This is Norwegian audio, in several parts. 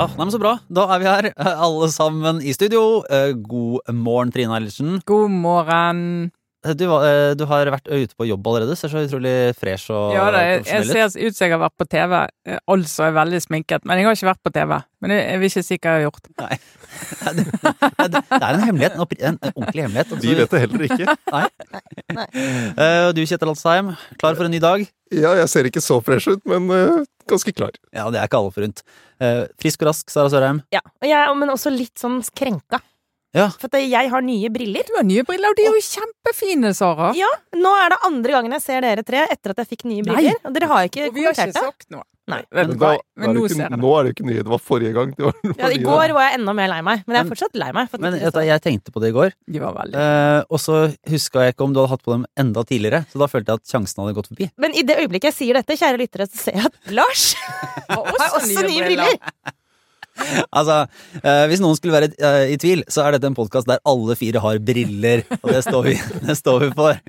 Ah, nei, men Så bra. Da er vi her, eh, alle sammen i studio. Eh, God morgen, Trine Eilertsen. God morgen. Eh, Du, du har vært ute på jobb allerede. Ser så utrolig fresh og Ja, det, jeg jeg ser ut som jeg har vært på TV, altså er veldig sminket. Men jeg har ikke vært på TV. Men jeg, jeg vil ikke si hva jeg har gjort. Nei, det, det, det er en hemmelighet. En, en, en ordentlig hemmelighet. Vi vet det heller ikke. Nei. Nei. Uh, du, Kjetil Alstheim, klar for en ny dag? Ja, jeg ser ikke så fresh ut, men uh, ganske klar. Ja, det er ikke alle forunt. Uh, frisk og rask, Sara Sørheim. Ja, og jeg, men også litt sånn krenka. Ja. For at jeg har nye briller. Du har nye briller, og de er jo kjempefine, Sara. Ja, Nå er det andre gangen jeg ser dere tre etter at jeg fikk nye Nei. briller. Og dere har ikke Og vi har ikke kommentert det. sagt noe. Nei. Men, da, Men nå ikke, ser nå er det ikke nye. Det var forrige gang. Var, Ja, I går var jeg enda mer lei meg, men jeg er fortsatt lei meg. For Men det vet jeg tenkte på det i går, De var veldig eh, og så huska jeg ikke om du hadde hatt på dem enda tidligere. Så da følte jeg at sjansen hadde gått forbi. Men i det øyeblikket jeg sier dette, kjære lyttere, så ser jeg at Lars har har også nye briller. Altså, eh, Hvis noen skulle være eh, i tvil, så er dette en podkast der alle fire har briller. Og det står vi, det står vi for.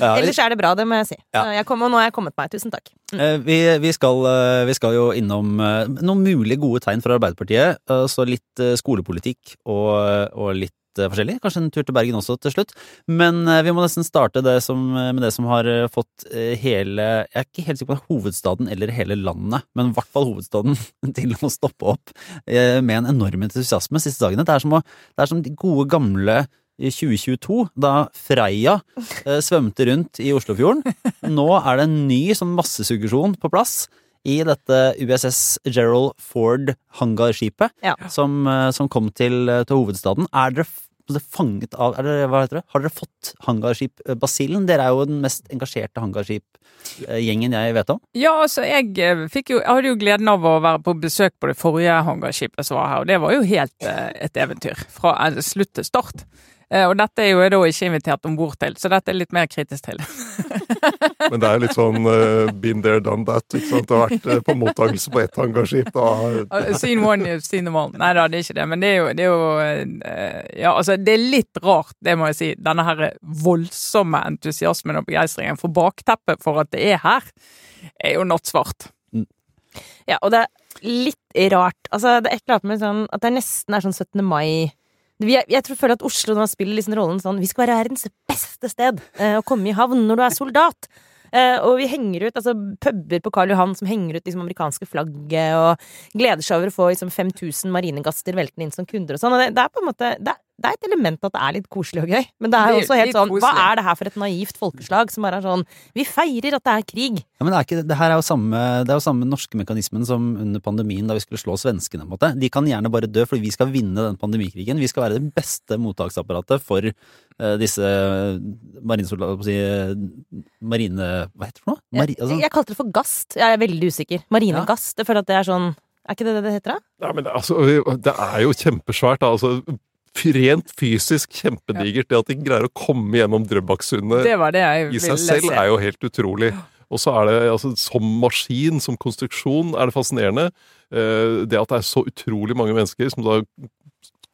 Ja, vi, Ellers er det bra, det må jeg si. Ja. Jeg kom, og nå har jeg kommet meg. Tusen takk. eh, vi, vi, skal, eh, vi skal jo innom eh, noen mulig gode tegn fra Arbeiderpartiet. eh, Så litt eh, skolepolitikk og, og litt eh, forskjellig. Kanskje en tur til Bergen også til slutt. Men eh, vi må nesten starte det som, med det som har eh, fått eh, hele Jeg er ikke helt sikker på om det er hovedstaden eller hele landet, men i hvert fall hovedstaden til å stoppe opp eh, med en enorm entusiasme siste dagene. Det er som, å, det er som de gode gamle i 2022, da Freia eh, svømte rundt i Oslofjorden. Nå er det en ny sånn massesuggesjon på plass i dette USS Gerald Ford hangarskipet Ja. som, eh, som kom til, eh, til hovedstaden. Er dere altså, fanget av er dere, Hva heter det? Har dere fått hangarskip-basillen? Dere er jo den mest engasjerte hangarskipgjengen jeg vet om. Ja, altså, jeg eh, fikk jo Jeg hadde jo gleden av å være på besøk på det forrige hangarskipet som var her, og det var jo helt eh, et eventyr. Fra eh, slutt til start. Eh, og dette er jo jeg da ikke invitert om bord til, så dette er litt mer kritisk til. Men det er litt sånn uh, been there, done that. Ikke sant? Det har vært eh, på mottakelse på ett hangarskip. Da. Seen one, you've seen them all. Nei da, det er ikke det. Men det er jo, det er jo Ja, altså, det er litt rart, det må jeg si. Denne her voldsomme entusiasmen og begeistringen. For bakteppet for at det er her, er jo nattsvart. Ja, og det er litt rart. Altså, det er et eller annet med sånn at det nesten er sånn 17. mai er, jeg tror føler at Oslo nå spiller liksom rollen sånn Vi skal være verdens beste sted eh, å komme i havn når du er soldat. Eh, og vi henger ut altså puber på Karl Johan som henger ut liksom amerikanske flagget, og gleder seg over å få liksom 5000 marinegaster veltende inn som kunder og sånn. Og det, det er på en måte det er, det er et element at det er litt koselig og gøy, men det er er også helt sånn Hva er det her for et naivt folkeslag som bare er sånn Vi feirer at det er krig. Ja, men det, er ikke, det her er jo samme, det er jo samme norske mekanismen som under pandemien da vi skulle slå svenskene. på en måte. De kan gjerne bare dø fordi vi skal vinne den pandemikrigen. Vi skal være det beste mottaksapparatet for uh, disse marinesoldater på å si, eh, Marine... Hva heter det for noe? Mari, altså, Jeg kalte det for gast. Jeg er veldig usikker. Marinegast. Jeg føler at det er sånn Er ikke det det det heter, da? Ja, men det, altså, det er jo kjempesvært. Da. Altså, rent fysisk kjempedigert. Det at de greier å komme gjennom Drøbaksundet Det det i seg selv se. er jo helt utrolig. Og så er det altså, som maskin, som konstruksjon, er det fascinerende. Eh, det at det er så utrolig mange mennesker som da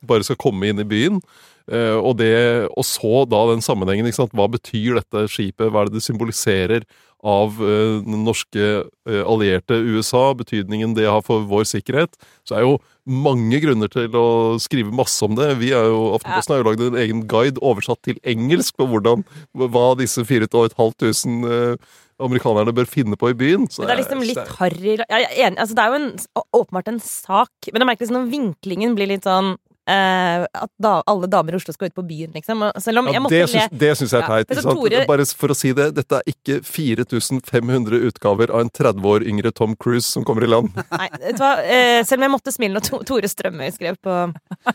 bare skal komme inn i byen. Eh, og, det, og så da den sammenhengen. Ikke sant? Hva betyr dette skipet? Hva er det det symboliserer av eh, den norske eh, allierte USA? Betydningen det har for vår sikkerhet? Så er jo mange grunner til å skrive masse om det. Vi er jo, Aftenposten har jo lagd en egen guide oversatt til engelsk på hvordan, hva disse 4500 eh, amerikanerne bør finne på i byen. Så det er liksom litt harry. Altså, det er jo en, åpenbart en sak, men jeg merker liksom når vinklingen blir litt sånn eh, At da, alle damer i Oslo skal ut på byen, liksom. Om Ja, det syns, det syns jeg er teit. sant? Tore- Bare for å si det, dette er ikke 4500 utgaver av en 30 år yngre Tom Cruise som kommer i land. Nei, vet du hva? Uh, selv om jeg måtte smile når To- Tore Strømøy skrev på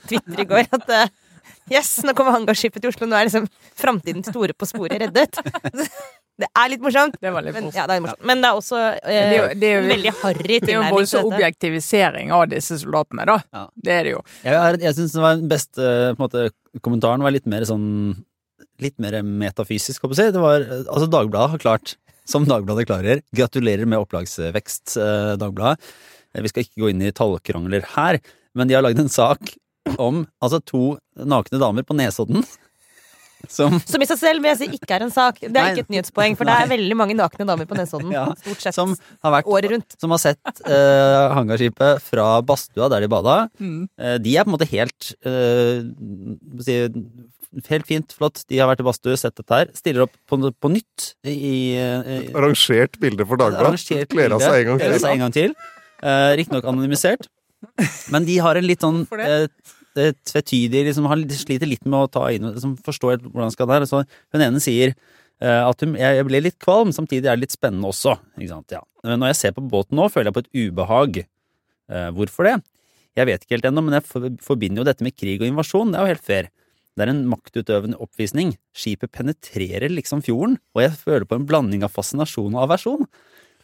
Twitter i går at uh, Yes, nå kommer hangarskipet til Oslo, nå er liksom framtiden til Tore på sporet reddet. Det er litt morsomt. Det var litt Men, ja, det er morsomt. men det er også eh, Det er jo- det er jo- veldig harry Det er jo voldsom objektivisering av disse soldatene, da. Ja. Det er det jo. Jeg, jeg, jeg syns den beste på en måte, kommentaren var litt mer sånn Litt mer metafysisk, håper jeg. å si. Det var, altså Dagbladet har klart, som Dagbladet klarer, gratulerer med opplagsvekst, eh, Dagbladet. Eh, Vi skal ikke gå inn i tallkrangler her, men de har lagd en sak om altså to nakne damer på Nesodden som Som i seg selv vil jeg si ikke er en sak. Det er Nei. ikke et nyhetspoeng, for det er veldig mange nakne damer på Nesodden. Ja, Stort sett. som har vært Året rundt. Som har sett uh, hangarskipet fra badstua der de bada. Mm. Uh, de er på en måte helt uh, si, Helt fint, flott. De har vært i badstue, sett dette her. Stiller opp på, på nytt i uh, Arrangert bilde for Dagbladet. Kler av seg en gang til. Uh, Riktignok anonymisert. Men de har en litt sånn eh, eh, tvetydig liksom, har, sliter litt med å ta inn liksom, forstå hvordan skal det her. Så hun ene sier uh, at hun, jeg, jeg ble litt kvalm, samtidig er det litt spennende også. Ja. Når jeg ser på båten nå, føler jeg på et ubehag. Uh, hvorfor det? Jeg vet ikke helt ennå, men jeg for, forbinder jo dette med krig og invasjon. Det er jo helt fair. Det er en maktutøvende oppvisning. Skipet penetrerer liksom fjorden, og jeg føler på en blanding av fascinasjon og aversjon.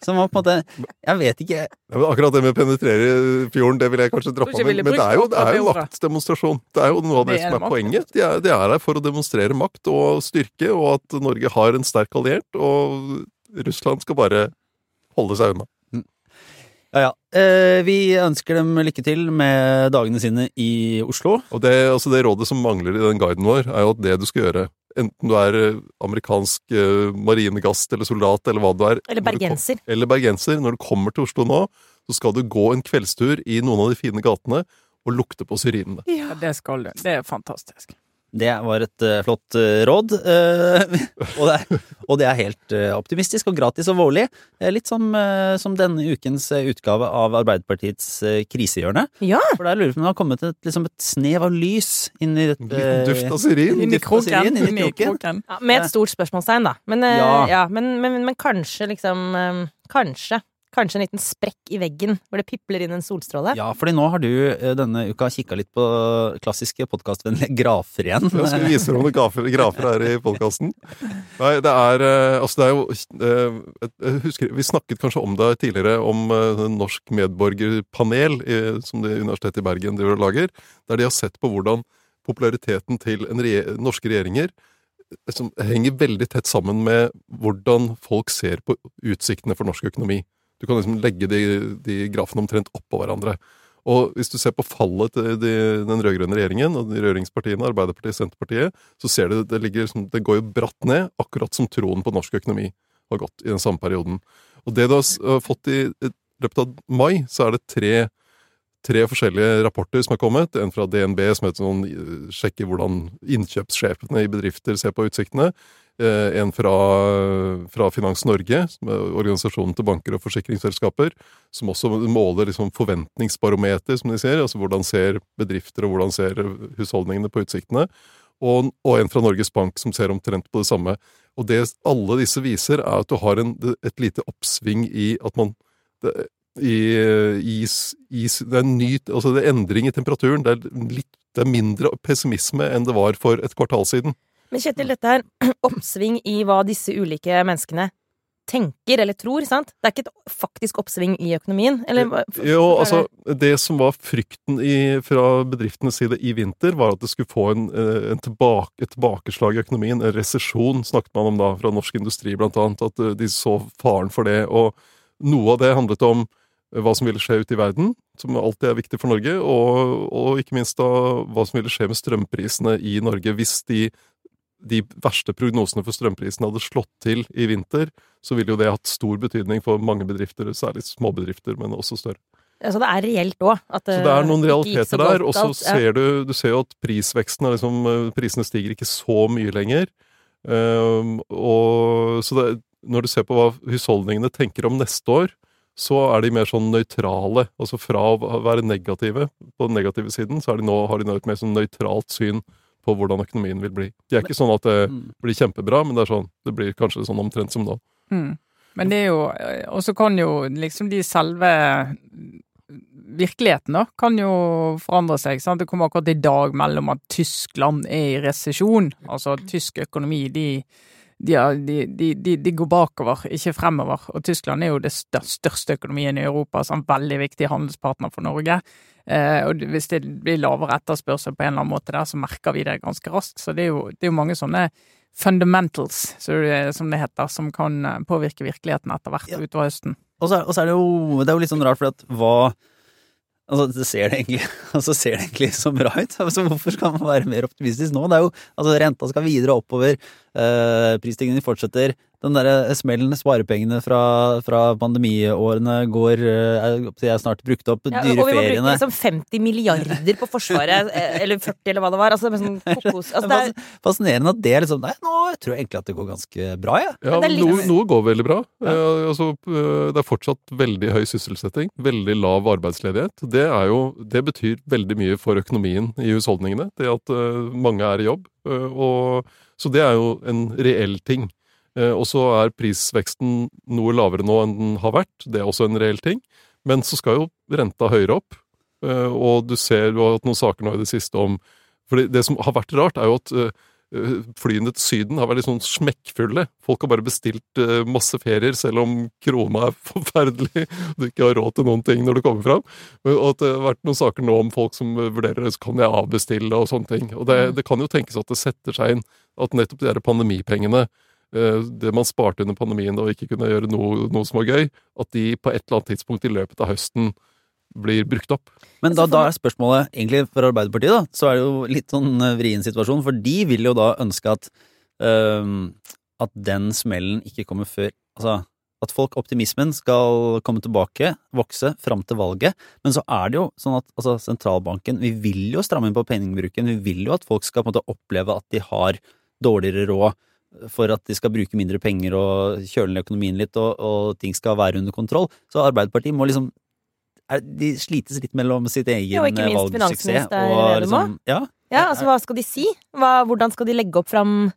Som var på en måte Jeg vet ikke Ja, men akkurat det med å penetrere fjorden, det vil jeg kanskje droppa, Men, men det er jo, det er jo maktdemonstrasjon. Det er jo noe av det, Det er som er makt. poenget. De er, de er her for å demonstrere makt og styrke, og at Norge har en sterk alliert, og Russland skal bare holde seg unna. Ja ja. Eh, vi ønsker dem lykke til med dagene sine i Oslo. Og det, altså det rådet som mangler i den guiden vår, er jo at det du skal gjøre, enten du er eh, amerikansk eh, marinegast eller soldat eller hva du er Eller bergenser. kom- eller bergenser, når du kommer til Oslo nå, så skal du gå en kveldstur i noen av de fine gatene og lukte på syrinene. Ja, det skal du. Det er fantastisk. Det var et uh, flott uh, råd. Uh, og, det er, og det er helt optimistisk og gratis og vårlig. Litt som, som denne ukens utgave av Arbeiderpartiets eh, krisehjørne. Ja! For der lurer jeg på om det har kommet et, liksom et snev av lys inn i dette duft av syrin. Inn i kroken. inn i kroken. Ja, med et stort spørsmålstegn, da. Men, Ja. ja, men, men, men kanskje liksom Kanskje. Kanskje en liten sprekk i veggen hvor det pipler inn en solstråle. Ja, fordi nå har du eh, denne uka kikka litt på klassiske podkastvennlige grafer igjen. Jeg skal vise deg noen grafer, grafer her i podkasten. Nei, det er eh, Altså, det er jo eh, Jeg husker Vi snakket kanskje om det tidligere, om Norsk medborgerpanel, som det Universitetet i Bergen driver og lager, der de har sett på hvordan populariteten til en regje- norske regjeringer som henger veldig tett sammen med hvordan folk ser på utsiktene for norsk økonomi. Du kan liksom legge de, de grafene omtrent oppå hverandre. Og hvis du ser på fallet til de, den rød-grønne regjeringen og de regjeringspartiene, Arbeiderpartiet, Senterpartiet, så ser du det, ligger, liksom- det går jo bratt ned, akkurat som troen på norsk økonomi har gått i den samme perioden. Og det du har fått i i løpet av mai, så er det tre, tre forskjellige rapporter som er kommet. En fra DNB, som heter sånn eh, sjekker hvordan innkjøpssjefene i bedrifter ser på utsiktene. Eh, En fra, fra Finans Norge, som er organisasjonen til banker og forsikringsselskaper, som også måler liksom forventningsbarometer, som de ser. Altså hvordan ser bedrifter og hvordan ser husholdningene på utsiktene. Og, og en fra Norges Bank som ser omtrent på det samme. Og det alle disse viser, er at du har en, et lite oppsving i at man i, i, i, det er en ny altså det er endring i temperaturen. Det er, litt, det er mindre pessimisme enn det var for et kvartal siden. Men Kjetil, dette er oppsving i hva disse ulike menneskene tenker eller tror, sant? Det er ikke et faktisk oppsving i økonomien? Eller, Jo, altså, det? som var frykten i, fra bedriftenes side i vinter, var at det skulle få en, eh, en tilbake, et tilbakeslag i økonomien. En resesjon snakket man om da, fra norsk industri blant annet. At eh, de så faren for det. Og noe av det handlet om eh, hva som ville skje ute i verden, som alltid er viktig for Norge, og, og ikke minst da hva som ville skje med strømprisene i Norge hvis de de verste prognosene for strømprisene hadde slått til i vinter, så ville jo det hatt stor betydning for mange bedrifter, særlig småbedrifter, men også større. Så det er reelt òg. Så det er noen Eh, realiteter der, og så ser du, du ser jo at prisveksten er liksom eh, Prisene stiger ikke så mye lenger. Um, og så det, når du ser på hva husholdningene tenker om neste år, så er de mer sånn nøytrale. Altså fra å være negative på den negative siden, så er de nå, har de nå et mer sånn nøytralt syn på hvordan økonomien vil bli. De er ikke sånn at det Mm. blir kjempebra, men det er sånn, det blir kanskje sånn omtrent som nå. Mm. Men det er jo Og så kan jo liksom de selve Virkeligheten da, kan jo forandre seg. Sant? Det kommer akkurat i dag mellom at Tyskland er i resesjon. Altså tysk økonomi, de, de, de, de, de, går bakover, ikke fremover. Og Tyskland er jo det største økonomien i Europa, så en veldig viktig handelspartner for Norge. Eh, og hvis det blir lavere etterspørsel på en eller annen måte der, så merker vi det ganske raskt. Så det er jo, det er jo mange sånne fundamentals, så det, som det heter, som kan eh, påvirke virkeligheten etter hvert Ja. utover høsten. Og så er, og så er det jo Det er jo litt sånn rart, for at hva Altså, det ser det egentlig, altså, ser det egentlig så bra ut. Altså, hvorfor skal man være mer optimistisk nå? Det er jo, altså, Renta skal videre oppover, øh, prisstigningen fortsetter. Den derre smellen, sparepengene fra, fra pandemiårene går Jeg er, snart brukt opp. Ja, og vi må bruke liksom 50 milliarder på Forsvaret, eh, eller 40, eller hva det var. Altså, sånn kokos. Altså, det er, Fascinerende at det er liksom Nei, nå tror jeg egentlig at det går ganske bra, jeg. Ja, ja er litt- noe, noe går veldig bra. Ja. altså, eh, det er fortsatt veldig høy sysselsetting, veldig lav arbeidsledighet. Det, er jo, det betyr veldig mye for økonomien i husholdningene, det at eh, mange er i jobb. Eh, og, så det er jo en reell ting. Eh, og så er prisveksten noe lavere nå enn den har vært, det er også en reell ting. Men så skal jo renta høyere opp, eh, og du ser jo at hatt noen saker nå i det siste om For det som har vært rart, er jo at eh, flyene til Syden har vært litt sånn smekkfulle. Folk har bare bestilt masse ferier, selv om krona er forferdelig og du ikke har råd til noen ting når du kommer fram. Og at det har vært noen saker nå om folk som vurderer så kan jeg avbestille og sånne ting. Og det, det kan jo tenkes at det setter seg inn at nettopp de der pandemipengene, det man sparte under pandemien og ikke kunne gjøre noe, noe som var gøy, at de på et eller annet tidspunkt i løpet av høsten blir brukt opp. Men da, da er spørsmålet egentlig for Arbeiderpartiet, da, så er det jo litt sånn eh, vrien situasjon, for de vil jo da ønske at øhm, at den smellen ikke kommer før Altså at folk, optimismen, skal komme tilbake, vokse, fram til valget. Men så er det jo sånn at altså, sentralbanken Vi vil jo stramme inn på pengebruken. Vi vil jo at folk skal på en måte oppleve at de har dårligere råd for at de skal bruke mindre penger og kjøle ned økonomien litt, og, og ting skal være under kontroll. Så Arbeiderpartiet må liksom er, De slites litt mellom sitt egen Ja, og ikke valgsuksess og liksom Ja. ja, altså, hva skal de si? Hva, hvordan skal de legge opp fram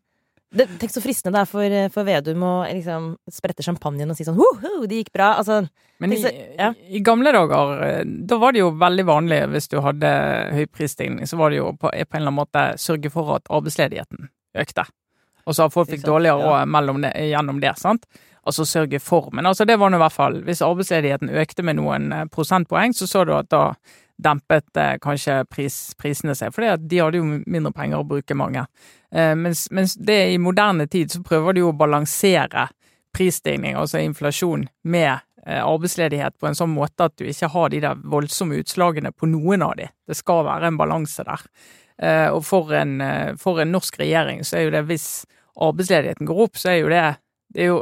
det, Tenk så fristende det er for, for Vedum å liksom sprette champagnen og si sånn Woho, det gikk bra. Altså, Men i, Disse- ja. i gamle dager, eh, da var det jo veldig vanlig hvis du hadde høy prisstigning, så var det jo på, på en eller annen måte sørge for at arbeidsledigheten økte. Og så har folk fikk dårligere råd ja. gjennom det, sant. Altså sørge for. Men altså det var nå i hvert fall Hvis arbeidsledigheten økte med noen eh, prosentpoeng, så så du at da dempet eh, kanskje pris, prisene seg. For de hadde jo mindre penger å bruke, mange. Eh, mens, mens det i moderne tid så prøver de jo å balansere prisstigning, altså inflasjon, med eh, arbeidsledighet på en sånn måte at du ikke har de der voldsomme utslagene på noen av de. Det skal være en balanse der. Eh, og for en, eh, for en norsk regjering så er jo det, hvis arbeidsledigheten går opp, så er jo det det er jo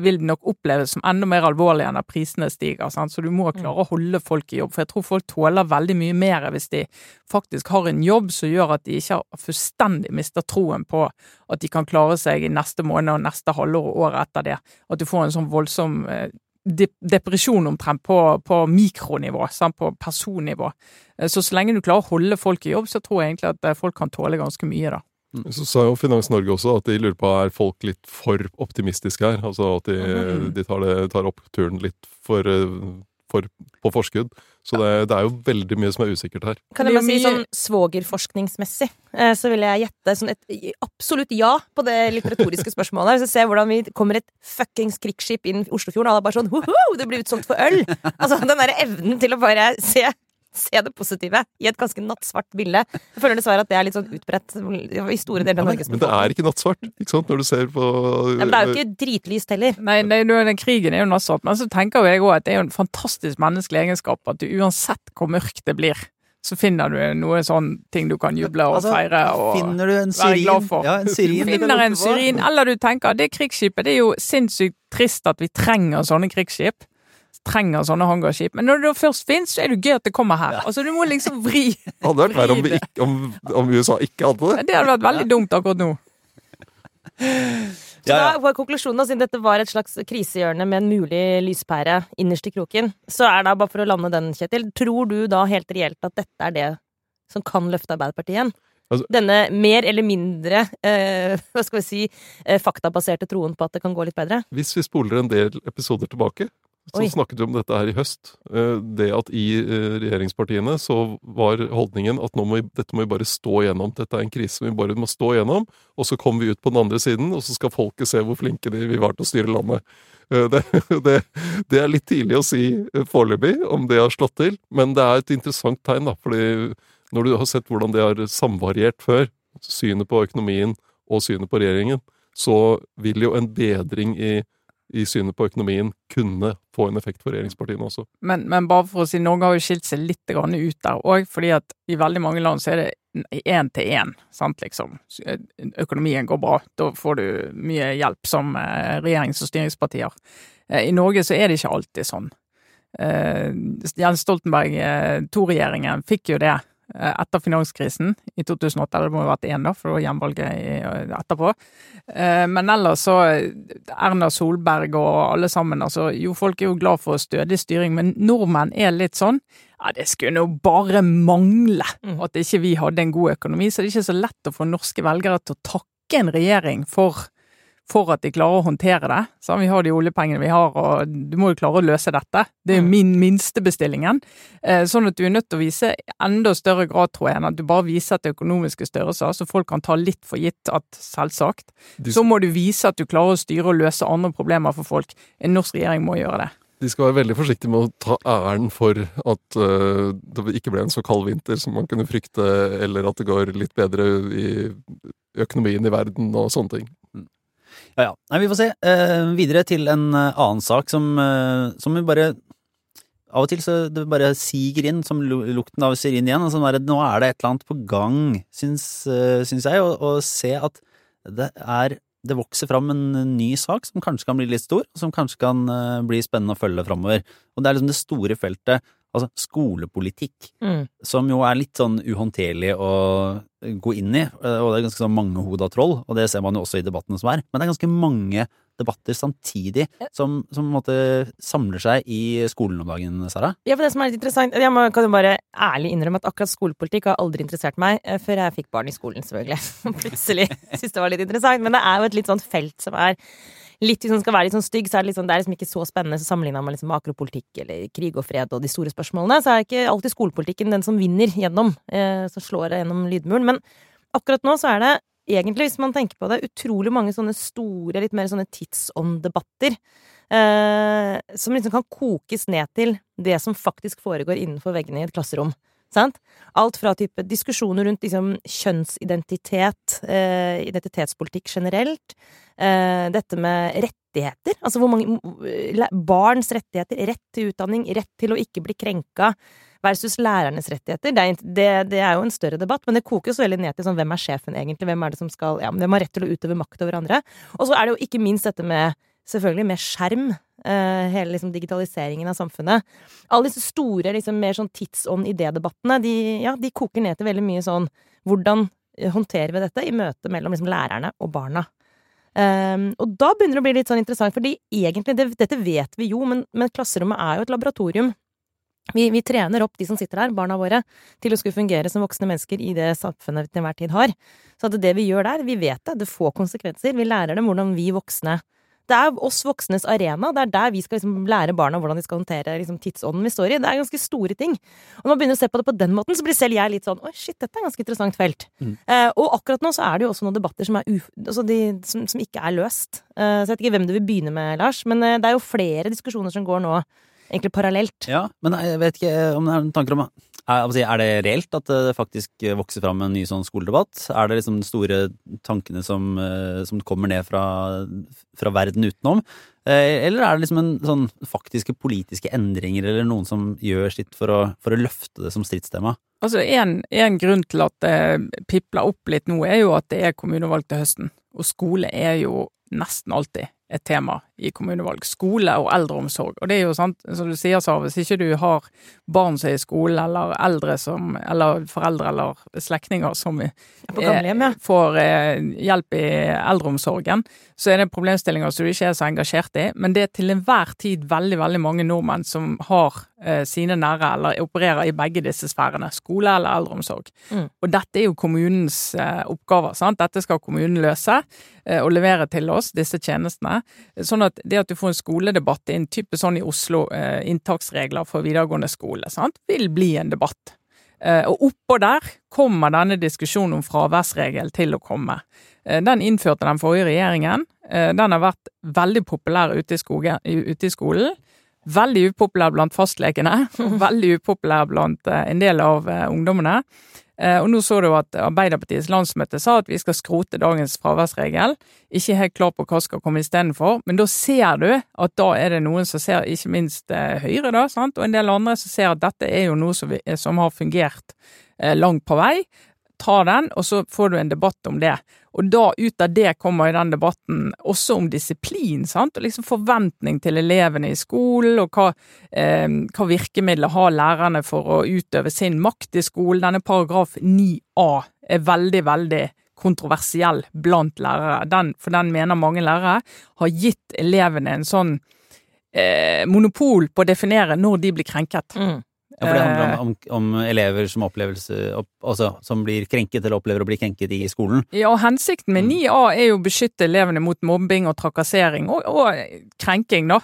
vil nok oppleves som enda mer alvorlig enn at prisene stiger. Sant? Så du må klare å holde folk i jobb. For jeg tror folk tåler veldig mye mer hvis de faktisk har en jobb som gjør at de ikke har fullstendig mister troen på at de kan klare seg i neste måned og neste halvår og året etter det. At du får en sånn voldsom eh, depresjon omtrent på, på mikronivå, sant? på personnivå. Eh, Så så lenge du klarer å holde folk i jobb, så tror jeg egentlig at eh, folk kan tåle ganske mye, da. Så sa jo Finans Norge også at de lurer på er folk litt for optimistiske her. Altså at de, Mhm. de tar, det, tar oppturen litt for, for på forskudd. Så det, det er jo veldig mye som er usikkert her. Kan jeg bare si sånn svogerforskningsmessig, eh, så vil jeg gjette sånn et absolutt ja på det litt retoriske spørsmålet. Hvis jeg ser hvordan vi kommer et fuckings krigsskip inn i Oslofjorden, og alle bare sånn hoho, det blir utsolgt for øl! Altså den derre evnen til å bare se Se det positive i et ganske nattsvart bilde. Jeg føler dessverre at det er litt sånn utbredt i store deler av Norge. Men det er ikke nattsvart, ikke sant? Når du ser på Ja, men det er jo ikke dritlyst heller. Nei, nei den krigen er jo nattsvart, men så tenker jo jeg òg at det er jo en fantastisk menneskelig egenskap at du uansett hvor mørkt det blir, så finner du noe sånn ting du kan juble og Altså, feire og Finner du en være syrin glad for. Ja, en syrin du finner en syrin, eller du tenker det krigsskipet, det er jo sinnssykt trist at vi trenger sånne krigsskip. Trenger sånne hangarskip. Men når det da først fins, så er det gøy at det kommer her. Altså, du må liksom vri Det hadde vært verre om, ikke, om, om USA ikke hadde det. Det hadde vært veldig dumt akkurat nå. Så da var konklusjonen, siden dette var et slags krisehjørne med en mulig lyspære innerst i kroken, så er det bare for å lande den, Kjetil, tror du da helt reelt at dette er det som kan løfte Arbeiderpartiet igjen? Altså- Denne mer eller mindre, eh, hva skal vi si, eh, faktabaserte troen på at det kan gå litt bedre? Hvis vi spoler en del episoder tilbake, så Oi. snakket vi om dette her i høst. Eh, Det at i eh, regjeringspartiene så var holdningen at nå må vi, dette må vi bare stå igjennom. Dette er en krise vi bare må stå igjennom, og så kommer vi ut på den andre siden, og så skal folket se hvor flinke de, vi var til å styre landet. Eh, Det, det, det er litt tidlig å si foreløpig om det har slått til, men det er et interessant tegn, da. fordi når du har sett hvordan det har samvariert før, synet på økonomien og synet på regjeringen, så vil jo en bedring i i synet på økonomien kunne få en effekt for regjeringspartiene også. Men, men bare for å si, Norge har jo skilt seg litt ut der òg, fordi at i veldig mange land så er det én til én, sant, liksom. Økonomien går bra, da får du mye hjelp som eh, regjerings- og styringspartier. Eh, I Norge så er det ikke alltid sånn. Eh, Jens Stoltenberg, to-regjeringen, fikk jo det etter finanskrisen i 2008. Eller det må ha vært én, da, for det var gjenvalget etterpå. Men ellers så Erna Solberg og alle sammen, altså Jo, folk er jo glad for stødig styring, men nordmenn er litt sånn ja, det skulle jo bare mangle Mm. at ikke vi hadde en god økonomi, så det er ikke så lett å få norske velgere til å takke en regjering for, for at de klarer å håndtere det. Så vi har de oljepengene vi har, og du må jo klare å løse dette. Det er jo Mm. min minstebestillingen. Eh, Sånn at du er nødt til å vise enda større grad, tror jeg, enn at du bare viser til økonomiske størrelser, så folk kan ta litt for gitt at selvsagt. Så må du vise at du klarer å styre og løse andre problemer for folk. En norsk regjering må gjøre det. de skal være veldig forsiktige med å ta æren for at eh, det ikke ble en så kald vinter som man kunne frykte, eller at det går litt bedre i økonomien i verden og sånne ting. Ja, ja. Nei, vi får se. Eh, videre til en eh, annen sak som, eh, som vi bare Av og til så det bare siger inn, som lukten av syrin igjen. Sånn nå er det et eller annet på gang, syns, eh, syns jeg, å se at det er det vokser fram en ny sak som kanskje kan bli litt stor, og som kanskje kan eh, bli spennende å følge framover. Og det er liksom det store feltet, altså skolepolitikk Mm. som jo er litt sånn uhåndterlig å gå inn i, eh, og det er ganske sånn mangehoda troll, og det ser man jo også i debattene som er. Men det er ganske mange debatter samtidig som, som måte samler seg i skolen om dagen, Sara. Ja, for det som er litt interessant Jeg må, kan jo bare ærlig innrømme at akkurat skolepolitikk har aldri interessert meg eh, før jeg fikk barn i skolen, selvfølgelig. Plutselig syntes det var litt interessant. Men det er jo et litt sånt felt som er litt, Hvis man skal være litt sånn stygg, så er det, liksom, det er liksom ikke så spennende så sammenligna med liksom makropolitikk eller krig og fred og de store spørsmålene. Så er ikke alltid skolepolitikken den som vinner gjennom, eh, som slår gjennom lydmuren. Men akkurat nå så er det egentlig, hvis man tenker på det, utrolig mange sånne store, litt mer sånne tidsånddebatter. Eh, som liksom kan kokes ned til det som faktisk foregår innenfor veggene i et klasserom. Sant? Alt fra type diskusjoner rundt liksom, kjønnsidentitet, eh, identitetspolitikk generelt, eh, dette med rettigheter, altså hvor mange Barns rettigheter, rett til utdanning, rett til å ikke bli krenka, versus lærernes rettigheter. Det er, det, det er jo en større debatt, men det så veldig ned til sånn hvem er sjefen egentlig, hvem er det som skal Ja, hvem har rett til å utøve makt over andre? Og så er det jo ikke minst dette med Selvfølgelig med skjerm. Uh, hele liksom digitaliseringen av samfunnet. Alle disse store, liksom mer sånn tidsånd-idédebattene, de, ja, de koker ned til veldig mye sånn Hvordan håndterer vi dette i møte mellom liksom lærerne og barna? Um, og da begynner det å bli litt sånn interessant, fordi egentlig, det, dette vet vi jo, men, men klasserommet er jo et laboratorium. Vi, vi trener opp de som sitter der, barna våre, til å skulle fungere som voksne mennesker i det samfunnet vi til enhver tid har. Så at det vi gjør der, vi vet det, det får konsekvenser. Vi lærer dem hvordan vi voksne Det er oss voksnes arena, det er der vi skal liksom lære barna hvordan de skal håndtere liksom, tidsånden vi står i. Det er ganske store ting. Og når man begynner å se på det på den måten, så blir selv jeg litt sånn oi, shit, dette er et ganske interessant felt. Mm. Eh, og akkurat nå så er det jo også noen debatter som, uf altså de, som, som ikke er løst. Eh, så jeg vet ikke hvem du vil begynne med, Lars, men eh, det er jo flere diskusjoner som går nå egentlig parallelt. Ja, men jeg vet ikke om det er noen tanker om er, si, er det reelt at det faktisk vokser fram en ny sånn skoledebatt? Er det liksom de store tankene som, eh, som kommer ned fra, fra verden utenom? Eh, Eller er det liksom en sånn faktiske politiske endringer, eller noen som gjør sitt for å, for å løfte det som stridstema? Altså, en, en grunn til at det pipler opp litt nå, er jo at det er kommunevalg til høsten. Og skole er jo nesten alltid et tema i kommunevalg. Skole og eldreomsorg. Og det er jo sant, som du sier, Sara, hvis ikke du har barn som er i skole, eller eldre som Eller foreldre eller slektninger som På gamlehjem, ja. eh, får eh, hjelp i eldreomsorgen, så er det problemstillinger som du ikke er så engasjert i. Men det er til enhver tid veldig, veldig mange nordmenn som har eh, sine nære, eller opererer i begge disse sfærene. Skole eller eldreomsorg. Mm. Og dette er jo kommunens eh, oppgaver. sant? Dette skal kommunen løse eh, og levere til oss, disse tjenestene. Sånn at det at du får en skoledebatt inn, en type sånn i Oslo, eh, inntaksregler for videregående skole, sant, vil bli en debatt. Eh, og oppå der kommer denne diskusjonen om fraværsregel til å komme. Eh, Den innførte den forrige regjeringen. Eh, Den har vært veldig populær ute i, skogen, ute i skolen. Veldig upopulær blant fastlegene, og veldig upopulær blant eh, en del av eh, ungdommene. Eh, Og nå så du at Arbeiderpartiets landsmøte sa at vi skal skrote dagens fraværsregel. Ikke helt klar på hva skal komme istedenfor, men da ser du at da er det noen som ser, ikke minst Høyre, da, sant? og en del andre som ser at dette er jo noe som, vi, som har fungert langt på vei. Ta den, og så får du en debatt om det. Og da ut av det kommer jo den debatten også om disiplin, sant, og liksom forventning til elevene i skolen, og hva, eh, hva virkemidler har lærerne for å utøve sin makt i skolen. Denne paragraf 9a er veldig, veldig kontroversiell blant lærere, den, for den mener mange lærere har gitt elevene en sånn eh, monopol på å definere når de blir krenket. Mm. Ja, for det handler Eh. om, om, om elever som, opp, altså, som blir krenket eller opplever å bli krenket i skolen. Ja, og hensikten med Mm. 9a er jo å beskytte elevene mot mobbing og trakassering, og, og krenking, da.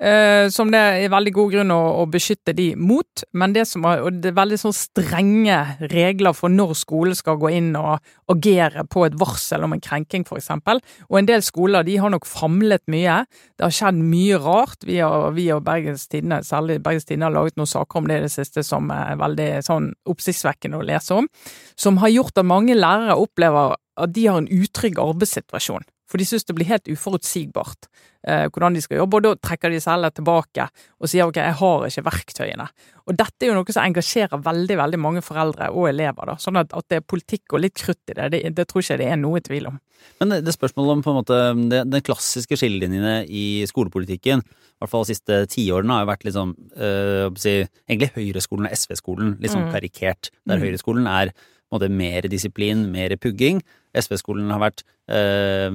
Eh, som det er veldig god grunn å, å beskytte de mot, men det, er, det er veldig sånn strenge regler for når skolen skal gå inn og agere på et varsel om en krenking, eksempel. Og en del skoler de har nok famlet mye. Det har skjedd mye rart. Vi og, vi og Bergens Tidende, særlig Bergens Tidende, har laget noen saker om det i det siste som er veldig sånn oppsiktsvekkende å lese om. Som har gjort at mange lærere opplever at de har en utrygg arbeidssituasjon. For de synes det blir helt uforutsigbart eh, hvordan de skal jobbe, og da trekker de seg heller tilbake og sier ok, jeg har ikke verktøyene. Og dette er jo noe som engasjerer veldig veldig mange foreldre og elever. da, Sånn at, at det er politikk og litt krutt i det, det, det tror ikke det er noe tvil om. Men det, det spørsmålet om på en måte det, den klassiske skillelinjene i skolepolitikken, i hvert fall de siste tiårene, har jo vært liksom øh, si, egentlig Høyreskolen og SV-skolen litt sånn Mm. karikert. Der Mm. Høyreskolen er måte mer disiplin, mer pugging. SV-skolen har vært eh,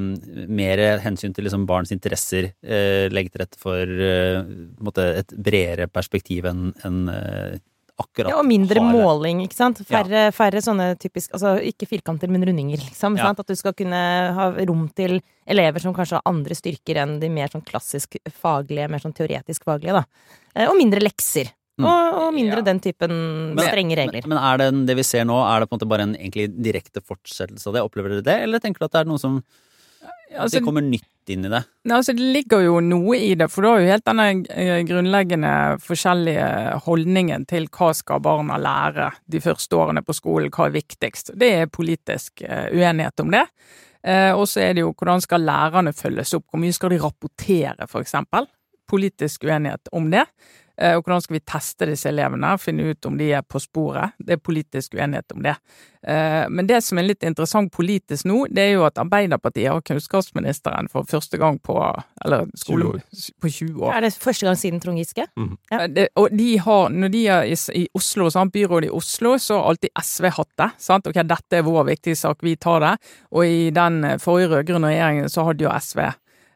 mer hensyn til liksom barns interesser, eh, legge til rette for eh, måte et bredere perspektiv enn en, øh, akkurat Ja, og mindre harde- måling, ikke sant. Færre, færre sånne typisk Altså ikke firkanter, men rundinger, liksom. Ja. Sant? At du skal kunne ha rom til elever som kanskje har andre styrker enn de mer sånn klassisk faglige, mer sånn teoretisk faglige, da. Eh, Og mindre lekser. Mm. Og, og mindre Ja. den typen Men- strenge regler. Men, men er det det vi ser nå, er det på en måte bare en egentlig direkte fortsettelse av det? Opplever dere det, eller tenker du at det er noe som Altså, det kommer nytt inn i det? Altså, det ligger jo noe i det, for du har jo helt denne eh, grunnleggende forskjellige holdningen til hva skal barna lære de første årene på skolen, hva er viktigst. Det er politisk eh, uenighet om det. Eh, og så er det jo hvordan skal lærerne følges opp, hvor mye skal de rapportere, for eksempel. Politisk uenighet om det. Eh, og hvordan skal vi teste disse elevene, finne ut om de er på sporet. Det er politisk uenighet om det. Eh, men det som er litt interessant politisk nå, det er jo at Arbeiderpartiet har kunnskapsministeren for første gang på eller skole, 20 år. på 20 år. Er det første gang siden Trond Giske? Ja. Eh, Det, og de har, når de er i, i Oslo, sant, byrådet i Oslo, så har alltid SV hatt det. Sant? Ok, dette er vår viktige sak, vi tar det. Og i den forrige rød-grønne regjeringen så hadde jo SV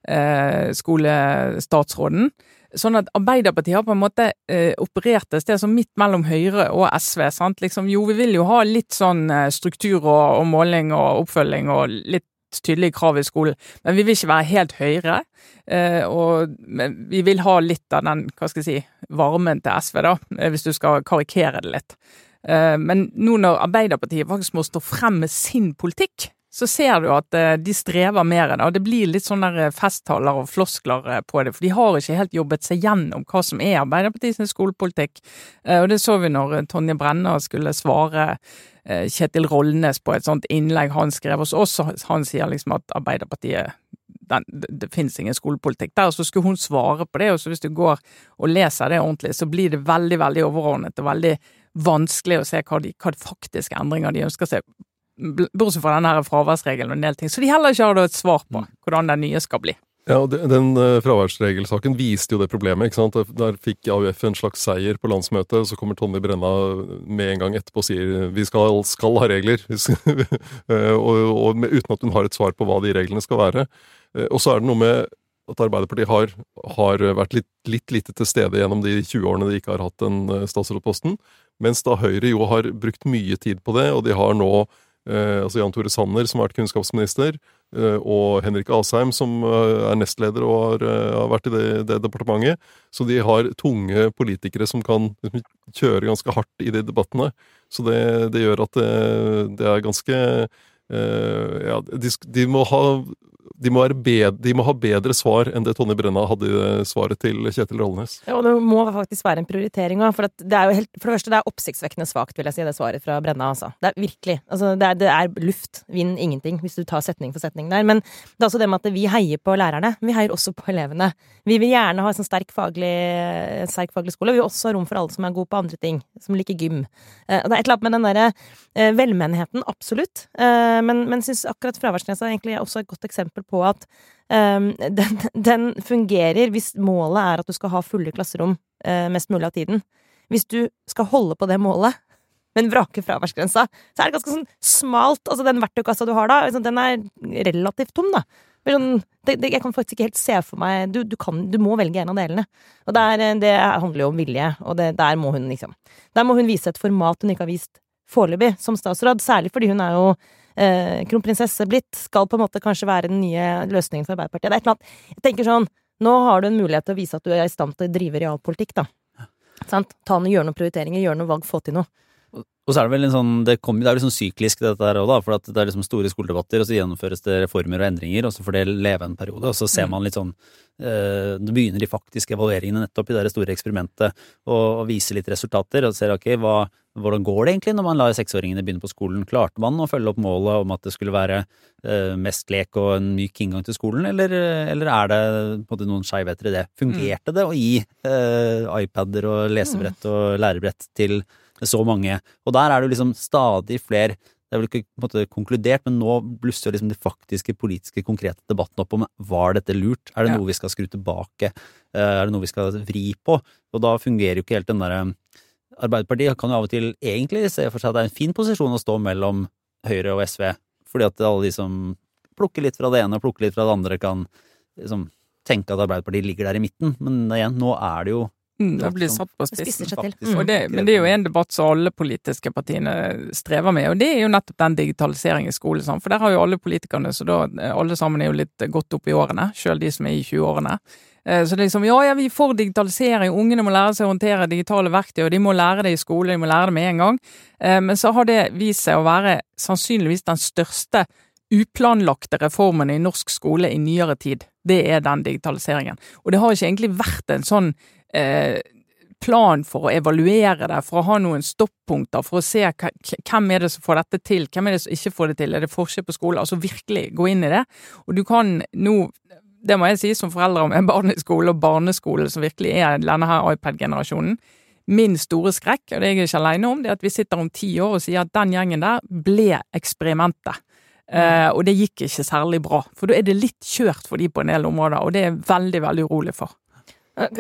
eh, skolestatsråden. Sånn at Arbeiderpartiet har på en måte eh, operert et sted som midt mellom Høyre og SV. sant? Liksom, jo, vi vil jo ha litt sånn eh, struktur og, og måling og oppfølging og litt tydelige krav i skolen, men vi vil ikke være helt Høyre. Eh, og vi vil ha litt av den, hva skal jeg si, varmen til SV, da, eh, hvis du skal karikere det litt. Men nå når Arbeiderpartiet faktisk må stå frem med sin politikk, så ser du at eh, de strever mer. Da. Det blir litt sånne festtaler og floskler eh, på det, for de har ikke helt jobbet seg gjennom hva som er Arbeiderpartiets skolepolitikk. Eh, Og det så vi når eh, Tonje Brenna skulle svare eh, Kjetil Rollnes på et sånt innlegg han skrev hos oss. Han sier liksom at Arbeiderpartiet den, det, det finnes ingen skolepolitikk der, og så skulle hun svare på det, og så hvis du går og leser det ordentlig, så blir det veldig, veldig overordnet og veldig vanskelig å se hva de, hva faktiske endringer de ønsker seg, bortsett fra denne fraværsregelen og en del ting. Så de heller ikke har et svar på hvordan den nye skal bli. Ja, og Den eh, fraværsregelsaken viste jo det problemet. ikke sant? Der fikk AUF en slags seier på landsmøtet, og så kommer Tonje Brenna med en gang etterpå og sier vi skal, skal ha regler, Eh, og, og uten at hun har et svar på hva de reglene skal være. Eh, Og så er det noe med at Arbeiderpartiet har, har vært litt, litt lite til stede gjennom de 20 årene de ikke har hatt den statsrådposten, mens da Høyre jo har brukt mye tid på det, og de har nå altså Jan Tore Sanner, som har vært kunnskapsminister, eh, og Henrik Asheim, som eh, er nestleder og har, eh, har vært i det, det departementet. Så de har tunge politikere som kan liksom, kjøre ganske hardt i de debattene. Så det, det gjør at det, det er ganske eh, Ja, de, de må ha de, må være bed, de må ha bedre svar enn det Tonje Brenna hadde i svaret til Kjetil Rollenes. Ja, og det må faktisk være en prioritering òg. For, det for det første, det er oppsiktsvekkende svakt, vil jeg si, det svaret fra Brenna. Altså. Det er virkelig. Altså, det, er, det er luft, vind, ingenting, hvis du tar setning for setning der. Men det er også det med at vi heier på lærerne. Vi heier også på elevene. Vi vil gjerne ha en sånn sterk faglig, sterk faglig skole. Vi vil også ha rom for alle som er gode på andre ting, som liker gym. Eh, det er et eller annet med den derre eh, velmenenheten, absolutt. Eh, men, men syns akkurat fraværsgrensa egentlig er også et godt eksempel på at um, den, den, fungerer hvis målet er at du skal ha fulle klasserom uh, mest mulig av tiden. Hvis du skal holde på det målet, men vrake fraværsgrensa, så er det ganske sånn smalt. Altså, den verktøykassa du har da, altså, den er relativt tom, da. Sånn, jeg kan faktisk ikke helt se for meg Du, du, kan, du må velge en av delene. Og der, det handler jo om vilje, og det, der må hun liksom Der må hun vise et format hun ikke har vist foreløpig som statsråd, særlig fordi hun er jo eh, kronprinsesse blitt, skal på en måte kanskje være den nye løsningen for Arbeiderpartiet. Det er et eller annet Jeg tenker sånn Nå har du en mulighet til å vise at du er i stand til å drive realpolitikk, da. Sant? Ta noe, gjør noen prioriteringer, gjør noe valg, få til noe. Og så er det vel en sånn, det, kom, det er liksom syklisk dette her òg, for at det er liksom store skoledebatter, og så gjennomføres det reformer og endringer, og så får det leve en periode, og så ser mm. man litt sånn eh, Det begynner de faktiske evalueringene nettopp i det store eksperimentet, og, og viser litt resultater, og ser ok, hva, hvordan går det egentlig når man lar seksåringene begynne på skolen? Klarte man å følge opp målet om at det skulle være uh, mest lek og en myk inngang til skolen, eller, eller er det på en måte noen skeivheter i det? Fungerte mm. det å gi uh, iPader og lesebrett mm. og lærebrett til så mange? Og der er det jo liksom stadig flere det er vel ikke på en måte konkludert, men nå blusser liksom de faktiske politiske, konkrete debattene opp om var dette lurt, er det ja. noe vi skal skru tilbake, eh, er det noe vi skal vri på? Og da fungerer jo ikke helt den derre Arbeiderpartiet kan jo av og til egentlig se for seg at det er en fin posisjon å stå mellom Høyre og SV, fordi at alle de som plukker litt fra det ene og plukker litt fra det andre, kan liksom tenke at Arbeiderpartiet ligger der i midten. Men igjen, nå er det jo Mm, det blir satt på spissen. Mm. Det, men det er jo en debatt som alle politiske partiene strever med, og det er jo nettopp den digitaliseringen i skolen. Sånn. For der har jo alle politikerne, så da alle sammen er jo litt godt opp i årene, sjøl de som er i 20-årene. Eh, så det er liksom, ja, ja, vi får digitalisering, ungene må lære seg å håndtere digitale verktøy, og de må lære det i skole, de må lære det med en gang. Eh, men så har det vist seg å være sannsynligvis den største uplanlagte reformen i norsk skole i nyere tid. Det er den digitaliseringen. Og det har ikke egentlig vært en sånn eh, plan for å evaluere det, for å ha noen stoppunkter, for å se hvem er det som får dette til, hvem er det som ikke får det til, er det forskjell på skole? Altså virkelig gå inn i det. Og du kan nå det må jeg si som foreldre med barn i skole og barneskole, som virkelig er denne her iPad-generasjonen. Min store skrekk, og det er jeg ikke alene om, det er at vi sitter om ti år og sier at den gjengen der ble eksperimentet. Uh, og det gikk ikke særlig bra, for da er det litt kjørt for de på en del områder, og det er veldig, veldig urolig for.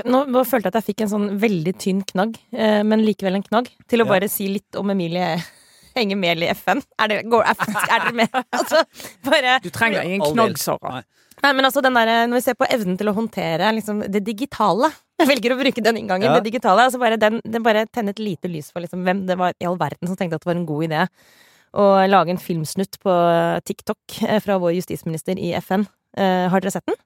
Nå, nå, følte jeg at jeg fikk en sånn veldig tynn knagg, uh, men likevel en knagg, til å ja. bare si litt om Emilie Henger Mehl i FN. Er, det, går, er, er dere med? Altså, bare Du trenger ingen knagg, Sara. Nei, men altså den der, Når vi ser på evnen til å håndtere liksom, det digitale Jeg velger å bruke den inngangen. Ja. Det digitale, altså bare den, den bare tenner et lite lys for liksom, hvem det var i all verden som tenkte at det var en god idé å lage en filmsnutt på TikTok eh, fra vår justisminister i FN. Uh, har dere sett den?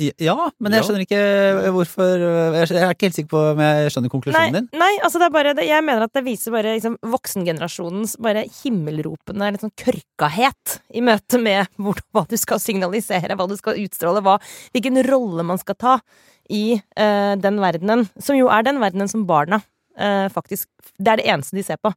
Ja, men jeg skjønner ikke hvorfor Jeg er ikke helt sikker på om jeg skjønner konklusjonen din. Nei, altså det er bare Jeg mener at det viser bare liksom, voksengenerasjonens bare himmelropende sånn kørkahet i møte med hvor, hva du skal signalisere, hva du skal utstråle, hva, hvilken rolle man skal ta i uh, den verdenen. Som jo er den verdenen som barna uh, faktisk Det er det eneste de ser på.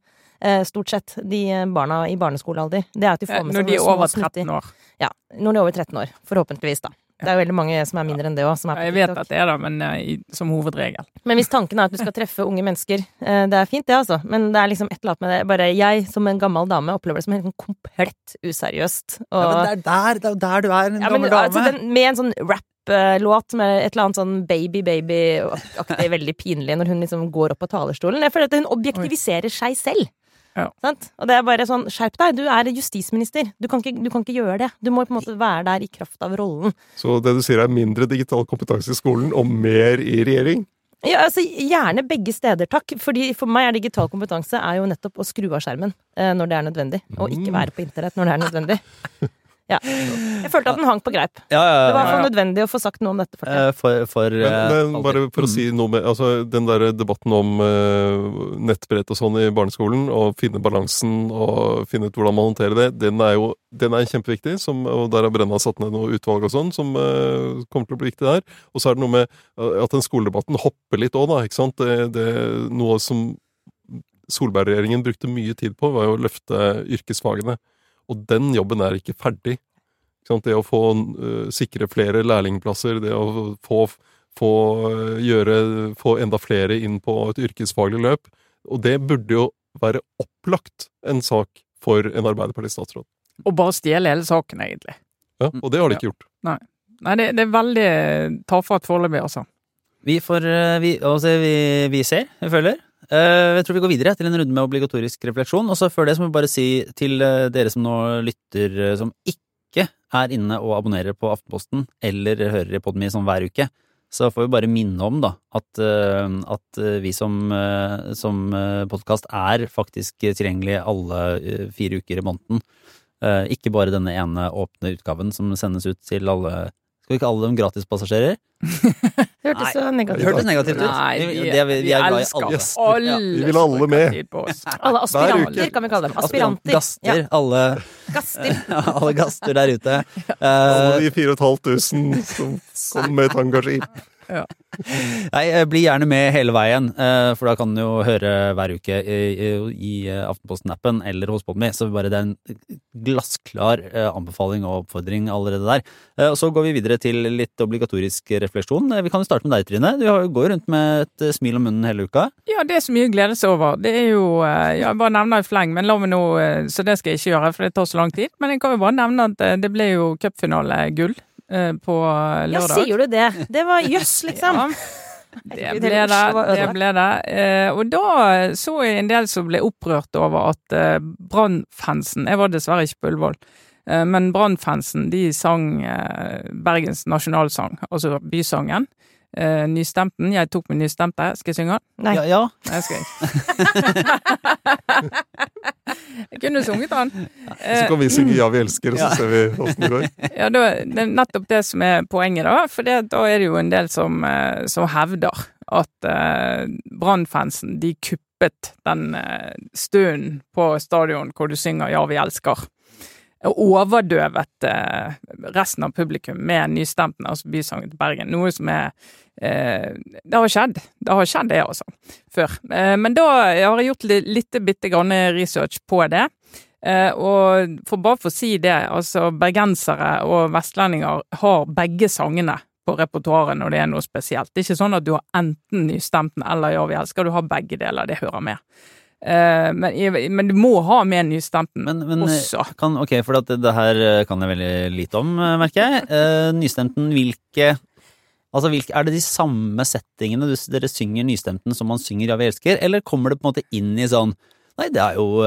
Stort sett, de barna i barneskolealder. Det er at de får med seg Når de er over 13 år. Ja. Når de er over 13 år. Forhåpentligvis, da. Det er veldig mange som er mindre enn det òg. Jeg vet at det er det, men uh, som hovedregel. Men hvis tanken er at du skal treffe unge mennesker, uh, det er fint det, altså. Men det er liksom et eller annet med det. Bare jeg som en gammel dame opplever det som helt sånn komplett useriøst. Og... Ja, men det er der, det er der du er, en ja, gammel men, dame. Altså, den, med en sånn rap-låt med et eller annet sånn baby-baby-aktig, veldig pinlig, når hun liksom går opp på talerstolen. Jeg føler at hun objektiviserer seg selv. Ja. Og det er bare sånn, skjerp deg, du er justisminister. Du kan, ikke, du kan, ikke, gjøre det. Du må på en måte være der i kraft av rollen. Så det du sier er mindre digital kompetanse i skolen og mer i regjering? Ja, altså Gjerne begge steder, takk. Fordi For meg er digital kompetanse er jo nettopp å skru av skjermen eh, når det er nødvendig. Og ikke mm. være på internett når det er nødvendig. Jeg følte at den hang på greip. Ja, ja, Det var ja. fall nødvendig å få sagt noe om dette. Eh, For, for Men, eh, men bare for å Mm. si noe med altså, Den der debatten om uh, nettbrett og sånn i barneskolen, og finne balansen og finne ut hvordan man håndterer det, den er jo den er kjempeviktig. Som, og der har Brenna satt ned noe utvalg og sånn, som uh, kommer til å bli viktig der. Og så er det noe med eh, at den skoledebatten hopper litt òg, da. Ikke sant? Det, det, noe som Solberg-regjeringen brukte mye tid på, var jo å løfte yrkesfagene. Og den jobben er ikke ferdig. Ikke sant? Det å få uh, sikre flere lærlingplasser, det å få, få eh, gjøre Få enda flere inn på et yrkesfaglig løp. Og det burde jo være opplagt en sak for en Arbeiderparti-statsråd. Og bare stjele hele saken, egentlig. Ja, og det har de ikke gjort. Nei, det, det er veldig tafatt foreløpig, altså. Vi får eh, vi, altså, vi, vi ser, vi følger. Eh, Jeg tror vi går videre til en runde med obligatorisk refleksjon. Og så før det så må vi bare si til eh, dere som nå lytter, eh, som ikke er inne og abonnerer på Aftenposten eller hører i Podme sånn hver uke, så får vi bare minne om da, at, at vi som, som podkast er faktisk tilgjengelig alle fire uker i måneden. Ikke bare denne ene åpne utgaven som sendes ut til alle Skal vi ikke alle dem gratispassasjerer? Det hørtes så negativt ut. hørtes negativt ut. Nei, Vi- vi, det er vi- vi er glad i elsker alle. Alle Vi vil alle med. Alle aspiranter, kan vi kalle dem. Aspiranter. gaster, Ja, alle, gaster. alle gaster der ute. Alle Eh, de 4500 som kom med tangaskip. nei, eh, bli gjerne med hele veien, eh, for da kan du jo høre hver uke i, eh, Aftenposten-appen eller hos Podmy. Så bare det er en glassklar anbefaling og oppfordring allerede der. Og så går vi videre til litt obligatorisk refleksjon. Vi kan jo starte med deg, Trine. Du går rundt med et smil om munnen hele uka. Ja, det er så mye å glede seg over. Det er jo Jeg bare nevner i fleng, men la meg nå Så det skal jeg ikke gjøre, for det tar så lang tid. Men jeg kan jo bare nevne at det ble jo cupfinale-gull på lørdag. Ja, sier du det? Det var jøss, liksom. Ja, det ble det. Det, ble det. Eh, og da så jeg en del som ble opprørt over at eh, Brann-fansen Jeg var dessverre ikke på Ullevål. Eh, men Brann-fansen de sang eh, Bergens nasjonalsang, altså bysangen. Eh, nystemten. Jeg tok min nystemte. Skal jeg synge den? Nei. Ja, ja. Nei, skal jeg. jeg kunne sunget den. Så kan vi synge 'Ja, vi elsker', og så Ja. ser vi åssen det går. Ja, da, det er nettopp det som er poenget, da. For det, da er det jo en del som, eh, som hevder at uh, Brann-fansen de kuppet den eh, stunden på stadion hvor du synger 'Ja, vi elsker'. Overdøvet eh, resten av publikum med nystemten, altså bysangen til Bergen. Noe som er eh, Det har skjedd. Det har skjedd, det, altså. Før. Eh, men da har jeg gjort litt, litt bitte grann research på det. Eh, og for bare for å si det, altså bergensere og vestlendinger har begge sangene på repertoaret når det er noe spesielt. Det er ikke sånn at du har enten nystemten eller Ja, vi elsker. Du har begge deler, det hører med. Eh, men, men du må ha med nystemten Men, men også. kan, ok, for det, det her eh, kan jeg veldig lite om, eh, merker jeg. Nystemten, hvilke Altså, hvilke, Er det de samme settingene du, dere synger nystemten som man synger Ja, vi elsker, eller kommer det på en måte inn i sånn Nei, det er jo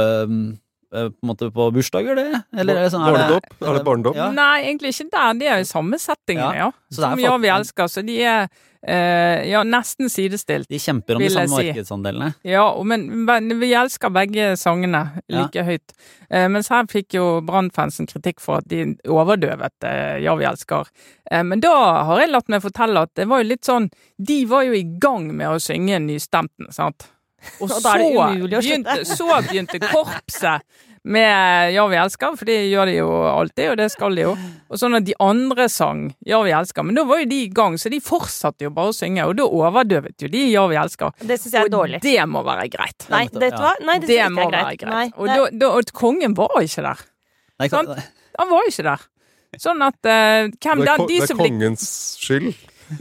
på en måte på bursdager, det? Eller er det sånn er det- Barnedåp? Er det barnedåp? Ja. Nei, egentlig ikke der. De er jo samme settingene, ja. Så det er Som Ja, vi elsker. Så de er eh, ja, nesten sidestilt. De kjemper om de samme si. markedsandelene. Ja, men, men vi elsker begge sangene like høyt. Eh, mens her fikk jo Brann-fansen kritikk for at de overdøvet eh, Ja, vi elsker. Eh, men da har jeg latt meg fortelle at det var jo litt sånn De var jo i gang med å synge nystemten, sant. Og, Og så begynte, så begynte korpset med Ja, vi elsker, for det gjør de jo alltid, og det skal de jo. Og sånn at de andre sang Ja, vi elsker, men da var jo de i gang, så de fortsatte jo bare å synge, og da overdøvet jo de Ja, vi elsker. Det syns jeg er dårlig. Og det må være greit. Nei, det, ja. Nei, det Det synes jeg må ikke er være greit. Greit. Og, da, da, og kongen var ikke der. Nei, kan, Han var ikke der. Sånn at uh, hvem Det er, ko de det er som blir kongens skyld.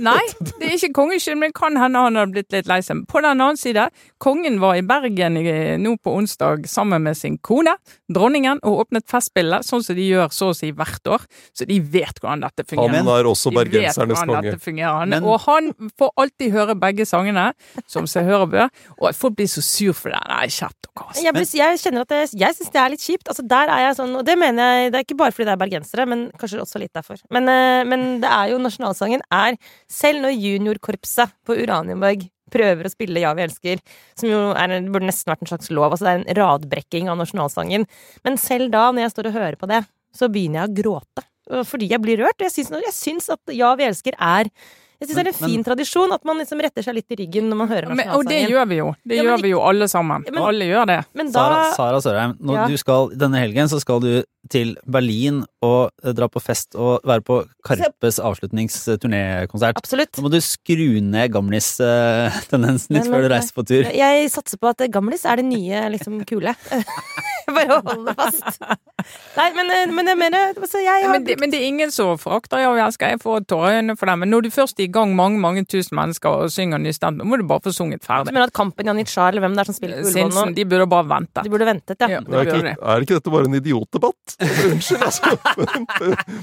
Nei, det er ikke kongens skyld, men kan hende han hadde blitt litt lei seg. På den annen side, kongen var i Bergen i, nå på onsdag sammen med sin kone, dronningen, og åpnet Festspillet, sånn som de gjør så å si hvert år. Så de vet hvordan dette fungerer. Han er også bergensernes konge. Han, Men- og han får alltid høre begge sangene, som seg hør og bør. Og folk blir så sur for det. Nei, kjapt dere, altså. Jeg, jeg kjenner at det, jeg syns det er litt kjipt. Altså, der er jeg sånn, og det mener jeg Det er ikke bare fordi det er bergensere, men kanskje også litt derfor. Men, eh, men det er jo nasjonalsangen er Selv når juniorkorpset på Uranienborg prøver å spille Ja, vi elsker, som jo er, burde nesten vært en slags lov, altså det er en radbrekking av nasjonalsangen, men selv da, når jeg står og hører på det, så begynner jeg å gråte. Fordi jeg blir rørt. Og jeg syns, jeg syns at Ja, vi elsker er Jeg syns det er en Men- fin tradisjon at man liksom retter seg litt i ryggen når man hører nasjonalsangen. og det gjør vi jo. Det Ja, gjør vi jo alle sammen. Men- alle gjør det. Men da Sara, Sara Sørheim, når Ja. du skal, denne helgen så skal du til Berlin og eh, dra på fest og være på Karpes avslutningsturnékonsert. Absolutt. Nå må du skru ned gamlis-tendensen litt Men- før du reiser på tur. Jeg satser på at gamlis er det nye liksom kule. Bare holder fast. Nei, men, eh, men jeg mener altså, jeg har men, det, men det er ingen som forakter jeg og elsker, jeg får tårer i øynene for det. Men når du først er i gang mange mange tusen mennesker og synger nystemt, må du bare få sunget ferdig. Du mener at Kampen Janitsjar, eller hvem det er som spiller på Ullevål nå, de burde bare vente. de burde ventet, ja. Ja. Er ikke, det. er ikke dette bare en idiotdebatt? Unnskyld, altså. Men,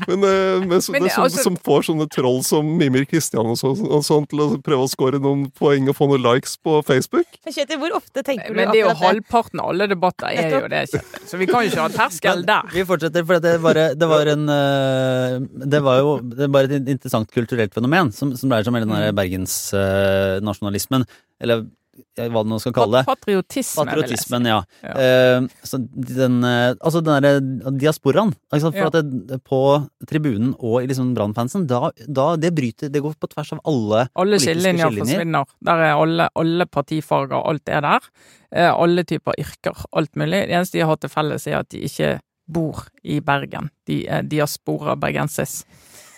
men, eh, men så, Men det, som, altså- som får sånne troll som Mimir Kristian og, så, og sånn til å prøve å score noen poeng og få noen likes på Facebook. Men Kjetil, hvor ofte tenker du Men det er jo halvparten av alle debatter er jo det. Så vi kan jo ikke ha terskel der. Vi fortsetter, for det var, det var en eh, Det var jo det var et interessant kulturelt fenomen som, som dreier seg om hele den bergensnasjonalismen, eller eh, hva det nå skal kalle det. Patriotisme, vil jeg si. Patriotismen, ja. Ja. Uh, så den, uh, altså den derre diasporaen. ikke sant? For Ja. at det, på tribunen og i liksom Brann-fansen, da, da det bryter Det går på tvers av alle Alle politiske skillelinjer skillelinjer. forsvinner. Der er alle, alle partifarger, alt er der. Uh, alle typer yrker, alt mulig. Det eneste de har til felles, er at de ikke bor i Bergen. De er diaspora bergensis.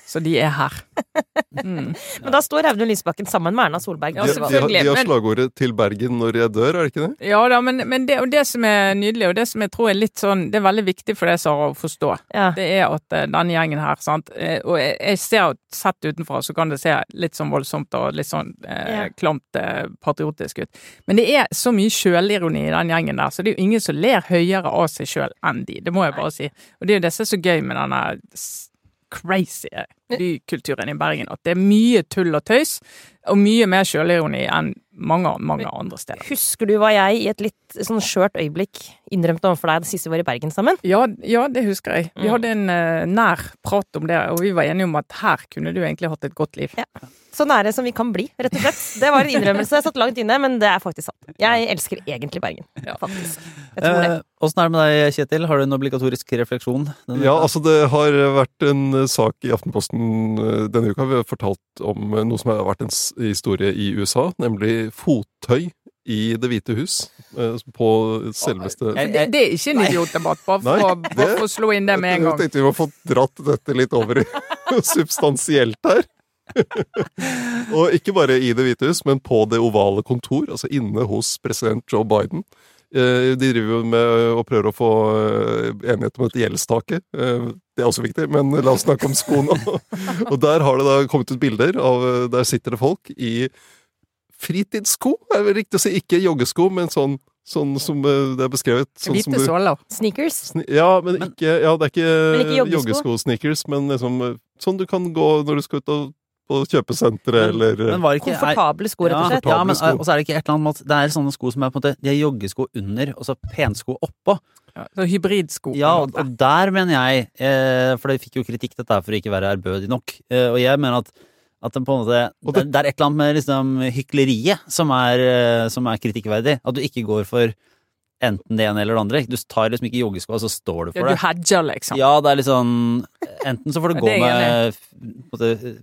Så de er her. Mm. Men da står Audun Lysbakken sammen med Erna Solberg. Ja, De, de, har- de har slagordet 'Til Bergen når jeg dør', er det ikke det? Ja da, men, men det, og det som er nydelig, og det som jeg tror er litt sånn Det er veldig viktig for deg, Sara, å forstå. Ja. Det er at eh, denne gjengen her, sant eh, Og jeg, jeg ser sett utenfra, så kan det se litt sånn voldsomt og litt sånn eh, Ja. klamt eh, patriotisk ut. Men det er så mye sjølironi i den gjengen der, så det er jo ingen som ler høyere av seg sjøl enn de. Det må jeg bare si. Og det er jo det som er så gøy med denne crazy bykulturen i Bergen, at det er mye tull og tøys, og mye mer sjølironi enn mange, mange andre steder. Husker du hva jeg i et litt sånn skjørt øyeblikk innrømte overfor deg det siste vi var i Bergen sammen? Ja, ja, det husker jeg. Vi Mm. hadde en uh, nær prat om det, og vi var enige om at her kunne du egentlig hatt et godt liv. Ja. Så nære som vi kan bli, rett og slett. Det var en innrømmelse. Jeg satt langt inne, men det er faktisk sant. Jeg elsker egentlig Bergen. Ja. Faktisk. Jeg tror det. Eh, Åssen er det med deg, Kjetil? Har du en obligatorisk refleksjon? Ja, altså det har vært en eh, sak i Aftenposten eh, denne uka. har Vi fortalt om eh, noe som har vært en historie i USA, nemlig fottøy i Det hvite hus. eh, På selveste Det, det er ikke en idiotdebatt, bare bare for å slå inn det med en Jeg gang. tenkte vi må få dratt dette litt over i substansielt her. og ikke bare i Det hvite hus, men på det ovale kontor, altså inne hos president Joe Biden. Eh, De driver jo med å prøve å få eh, enighet om et gjeldstake. Eh, Det er også viktig, men la oss snakke om skoene. Og der har det da kommet ut bilder av eh, Der sitter det folk i fritidssko, er det vel riktig å si. Ikke joggesko, men sånn, sånn som eh, det er beskrevet. Sånn du- såler. Sneakers. Sni- Ja, men, ikke, ja, det er ikke, ikke joggesko? joggesko-sneakers, men liksom eh, sånn du kan gå når du skal ut og, på kjøpesenteret, eller eh, Men var det ikke, Komfortable sko, rett og slett. ja, men, og så er det ikke et eller annet med at det er sånne sko som er på en måte De er joggesko under, og så pensko oppå. Ja, så hybridsko. Ja, og, og der mener jeg eh, For det fikk jo kritikk dette for å ikke være ærbødig nok. Eh, og jeg mener at, at det, på en måte, det, det- det er et eller annet med liksom hykleriet som er, eh, som er kritikkverdig. At du ikke går for enten det ene eller det andre. Du tar liksom ikke joggesko, og så står du for Ja, for du hedger, liksom. Ja, det er litt sånn Enten så får du gå det med på en måte,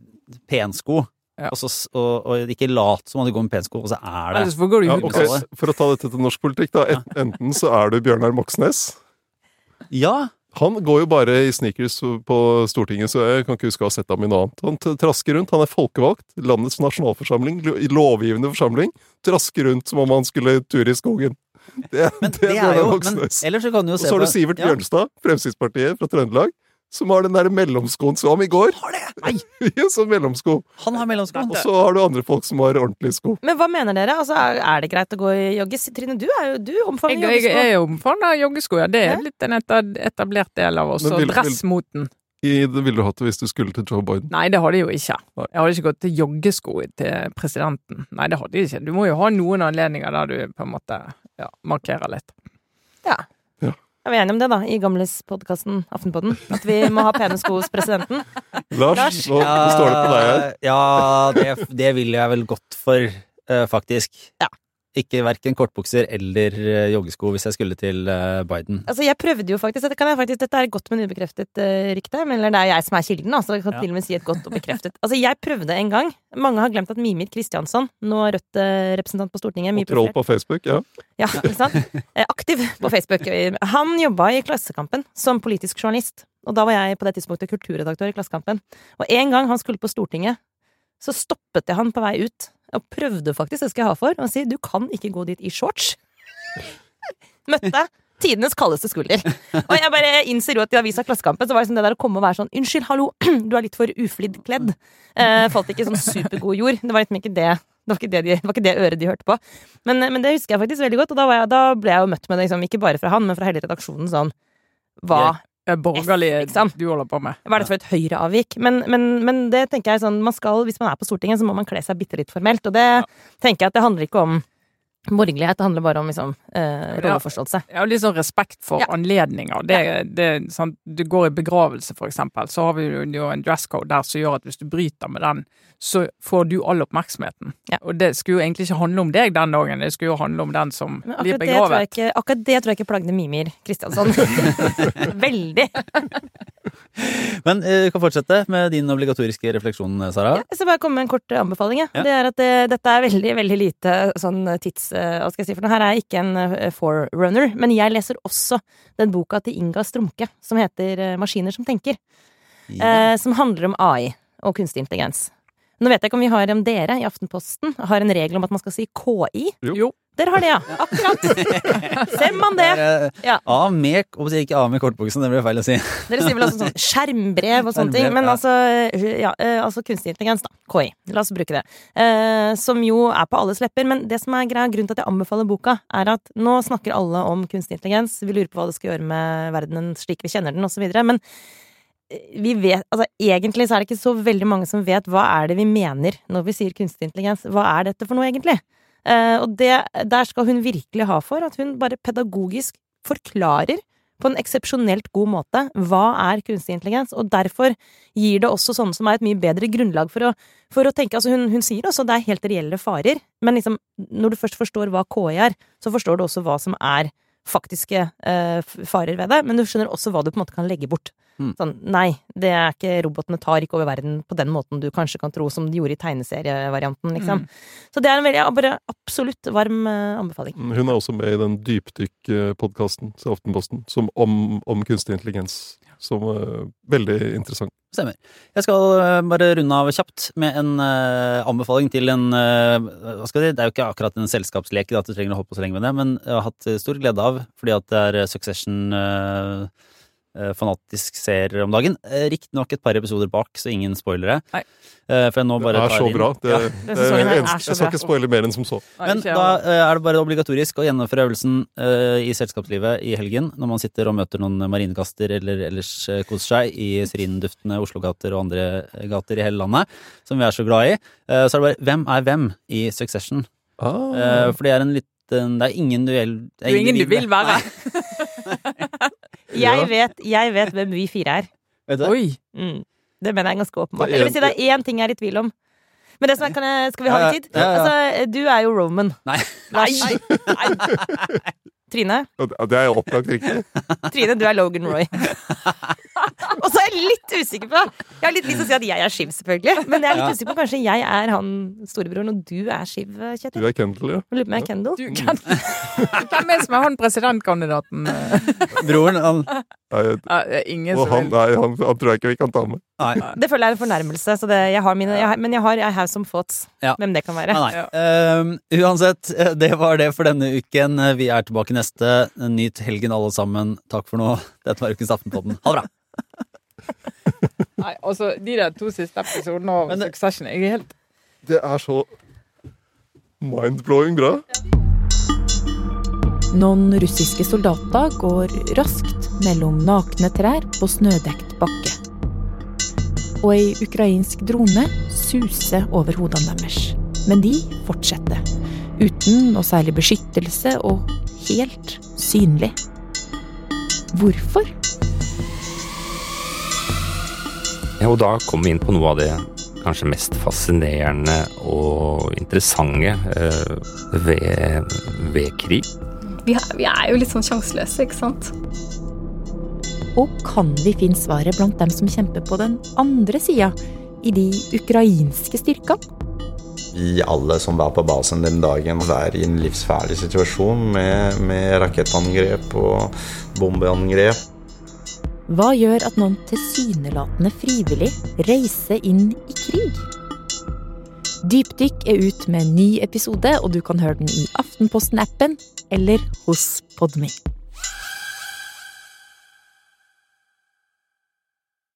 pensko, Ja. og, så, og, og ikke lat som om du går med pensko, og så er det Nei, så går du ja, okay. For å ta dette til norsk politikk, da. Enten så er du Bjørnar Moxnes. Ja! Han går jo bare i sneakers på Stortinget, så jeg kan ikke huske å ha sett ham i noe annet. Han trasker rundt, han er folkevalgt, landets nasjonalforsamling, lovgivende forsamling. Trasker rundt som om han skulle ture i skogen. Det, Men det det er er jo men, Moxnes. Så kan du jo Og så har du Sivert ja. Bjørnstad, Fremskrittspartiet fra Trøndelag, som har den der mellomskoen som i går. Har det? Nei, Ja, sånn mellomsko. han har mellomsko. Og så har du andre folk som har ordentlige sko. Men hva mener dere? Altså, er, er det greit å gå i jogges? Trine, du er jo du omfavner joggesko. jeg jeg er av joggesko, ja. Det Ja. er litt en etablert del av oss. Men Og dressmoten. I, det ville du hatt det hvis du skulle til Joe Biden. Nei, det hadde jeg jo ikke. Jeg hadde ikke gått til joggesko til presidenten. Nei, det hadde jeg ikke. Du må jo ha noen anledninger der du på en måte ja, markerer litt. Ja. Ja. Er vi enige om det, da, i Gamles-podkasten Aftenpodden? At vi må ha pene sko hos presidenten? Lars, Lars? nå står det på deg her. Ja, det, det vil jeg vel godt for, faktisk. faktisk. Ikke verken kortbukser eller eh, joggesko hvis jeg skulle til eh, Biden. Altså, jeg prøvde jo faktisk Dette, kan jeg faktisk, dette er godt, men ubekreftet uh, rykte. Men eller det er jeg som er kilden, altså. Jeg kan Ja. til og med si et godt og bekreftet. Altså, jeg prøvde en gang. Mange har glemt at Mimir Kristiansson, nå Rødt-representant på Stortinget, mye Og troll på Facebook, ja. Ja, ikke sant? Aktiv på Facebook. Han jobba i Klassekampen som politisk journalist. Og da var jeg på det tidspunktet kulturredaktør i Klassekampen. Og en gang han skulle på Stortinget, så stoppet jeg han på vei ut. Og prøvde faktisk, det skal jeg ha for, å si du kan ikke gå dit i shorts. Møtte tidenes kaldeste skulder. Og jeg bare innser jo at i avisa Klassekampen så var det sånn det der å komme og være sånn Unnskyld, hallo, du er litt for uflidd kledd. Eh, falt ikke i sånn supergod jord. Det var liksom ikke det det var ikke det, de, det var ikke det øret de hørte på. Men, men det husker jeg faktisk veldig godt, og da, jeg, da ble jeg jo møtt med det, liksom, ikke bare fra han, men fra hele redaksjonen sånn Hva, Eh, Borgerlige liksom. du holder på med. hva er dette for et høyreavvik? Men, men, men det tenker jeg sånn, man skal, hvis man er på Stortinget, så må man kle seg bitte litt formelt, og det tenker jeg at det handler ikke om borgerlighet, det handler bare om liksom, eh, rolleforståelse. Ja, og litt sånn respekt for Ja. anledninger. Det, det, sånn, du går i begravelse, for eksempel, så har vi jo- en dresscode der som gjør at hvis du bryter med den, så får du all oppmerksomheten. Ja. Og det skulle jo egentlig ikke handle om deg den dagen, det skulle jo handle om den som blir begravet. det, ikke, akkurat det tror jeg ikke plagde Mimir Kristiansson. Veldig. Men eh, du kan fortsette med din obligatoriske refleksjon, Sara. Jeg skal bare komme med en kort eh, anbefaling. Ja. Ja. Det er at det, dette er veldig veldig lite sånn tids... eh, Hva skal jeg si for noe? Her er jeg ikke en eh, forerunner, men jeg leser også den boka til Inga Strumke som heter eh, 'Maskiner som tenker'. Ja. eh, som handler om AI og kunstig intelligens. Nå vet jeg ikke om vi har om dere i Aftenposten har en regel om at man skal si KI. Jo. Jo. Dere har det, ja. Akkurat. Ser man det? Eh, Ja. A med, og si ikke A med kortbuksen, det blir feil å si. Dere sier vel også sånn skjermbrev og sånne ting. Men altså, ja, eh, altså kunstig intelligens, da. KI. La oss bruke det. Eh, som jo er på alles lepper. Men det som er greia, grunnen til at jeg anbefaler boka, er at nå snakker alle om kunstig intelligens. Vi lurer på hva det skal gjøre med verdenen slik vi kjenner den, osv. Men vi vet, altså Egentlig så er det ikke så veldig mange som vet hva er det vi mener når vi sier kunstig intelligens. Hva er dette for noe, egentlig? Eh, og det, der skal hun virkelig ha for at hun bare pedagogisk forklarer på en eksepsjonelt god måte hva er kunstig intelligens, og derfor gir det også sånne som er et mye bedre grunnlag for å, for å tenke. Altså, hun, hun sier også det er helt reelle farer, men liksom, når du først forstår hva KI er, så forstår du også hva som er faktiske eh, farer ved det, men du skjønner også hva du på en måte kan legge bort. Mm. Sånn, nei, det er ikke robotene tar ikke over verden på den måten du kanskje kan tro, som de gjorde i tegneserievarianten, liksom. Så det er en veldig, bare absolutt varm eh, anbefaling. Hun er også med i den dypdykk-podkasten til Aftenposten som om, om kunstig intelligens. Som er veldig interessant. Stemmer. Jeg skal eh, bare runde av kjapt med en uh, anbefaling til en uh, Hva skal jeg si, det er jo ikke akkurat en selskapsleke at du trenger å holde på så lenge med det, men jeg har hatt stor glede av, fordi at det er Succession eh, fanatisk ser om dagen. Eh, Riktignok et par episoder bak, så ingen spoilere. Nei. Eh, for jeg nå Det er så inn- bra. Det, Ja. det, er eneste- så jeg skal ikke spoile mer enn som så. Men da eh, er det bare obligatorisk å gjennomføre øvelsen eh, i selskapslivet i helgen, når man sitter og møter noen marinekaster eller ellers eh, koser seg i syrinduftende Oslo-gater og andre eh, gater i hele landet, som vi er så glad i. Eh, så er det bare hvem er hvem i Succession? Ah. Eh, for det er en liten Det er ingen duell Du er ingen du vil være. Jeg vet, jeg vet hvem vi fire er. Vet du? Oi! Mm. Det mener jeg er ganske åpenbart. Det er Eller vil si det er én ting jeg er i tvil om. Men det som er, kan jeg, skal vi ha litt tid? ja, ja. Altså, du er jo Roman. Nei. Lars. Trine? Det er jo opplagt riktig. Trine, du er Logan Roy. Og så er jeg litt usikker på Jeg har litt lyst til å si at jeg er Shiv, selvfølgelig. Men jeg er litt Ja. usikker på kanskje jeg er han storebroren, og du er Shiv, Du er Kendal, ja. Lurer på om jeg er Kendall. Hvem, hvem er det som er han presidentkandidaten? Broren, han Nei, Ja, ingen og som han, nei, han, han tror jeg ikke vi kan ta med. Nei. Det føler jeg er en fornærmelse, så det, jeg har mine, jeg har, men jeg har I have some thoughts. Ja. Hvem det kan være. Nei, nei. Ja. Uh, uansett, eh, det var det for denne uken. Vi er tilbake neste. Nyt helgen, alle sammen. Takk for nå. Dette var Ukens Aftenpodden. Ha det bra. Nei, altså, de der to siste episodene av Succession Jeg er helt Det er så mind-blowing bra. Noen russiske soldater går raskt mellom nakne trær på snødekt bakke. Og ei ukrainsk drone suser over hodene deres. Men de fortsetter. Uten noe særlig beskyttelse og helt synlig. Hvorfor? Ja, og da kommer vi inn på noe av det kanskje mest fascinerende og interessante eh, ved, ved krig. Vi, er- vi er jo litt sånn sjanseløse, ikke sant? Og kan vi finne svaret blant dem som kjemper på den andre sida, i de ukrainske styrkene? Vi alle som var på basen den dagen, var i en livsfarlig situasjon med, med rakettangrep og bombeangrep. Hva gjør at noen tilsynelatende frivillig reiser inn i krig? Dypdykk er ut med en ny episode, og du kan høre den i Aftenposten-appen eller hos Podme.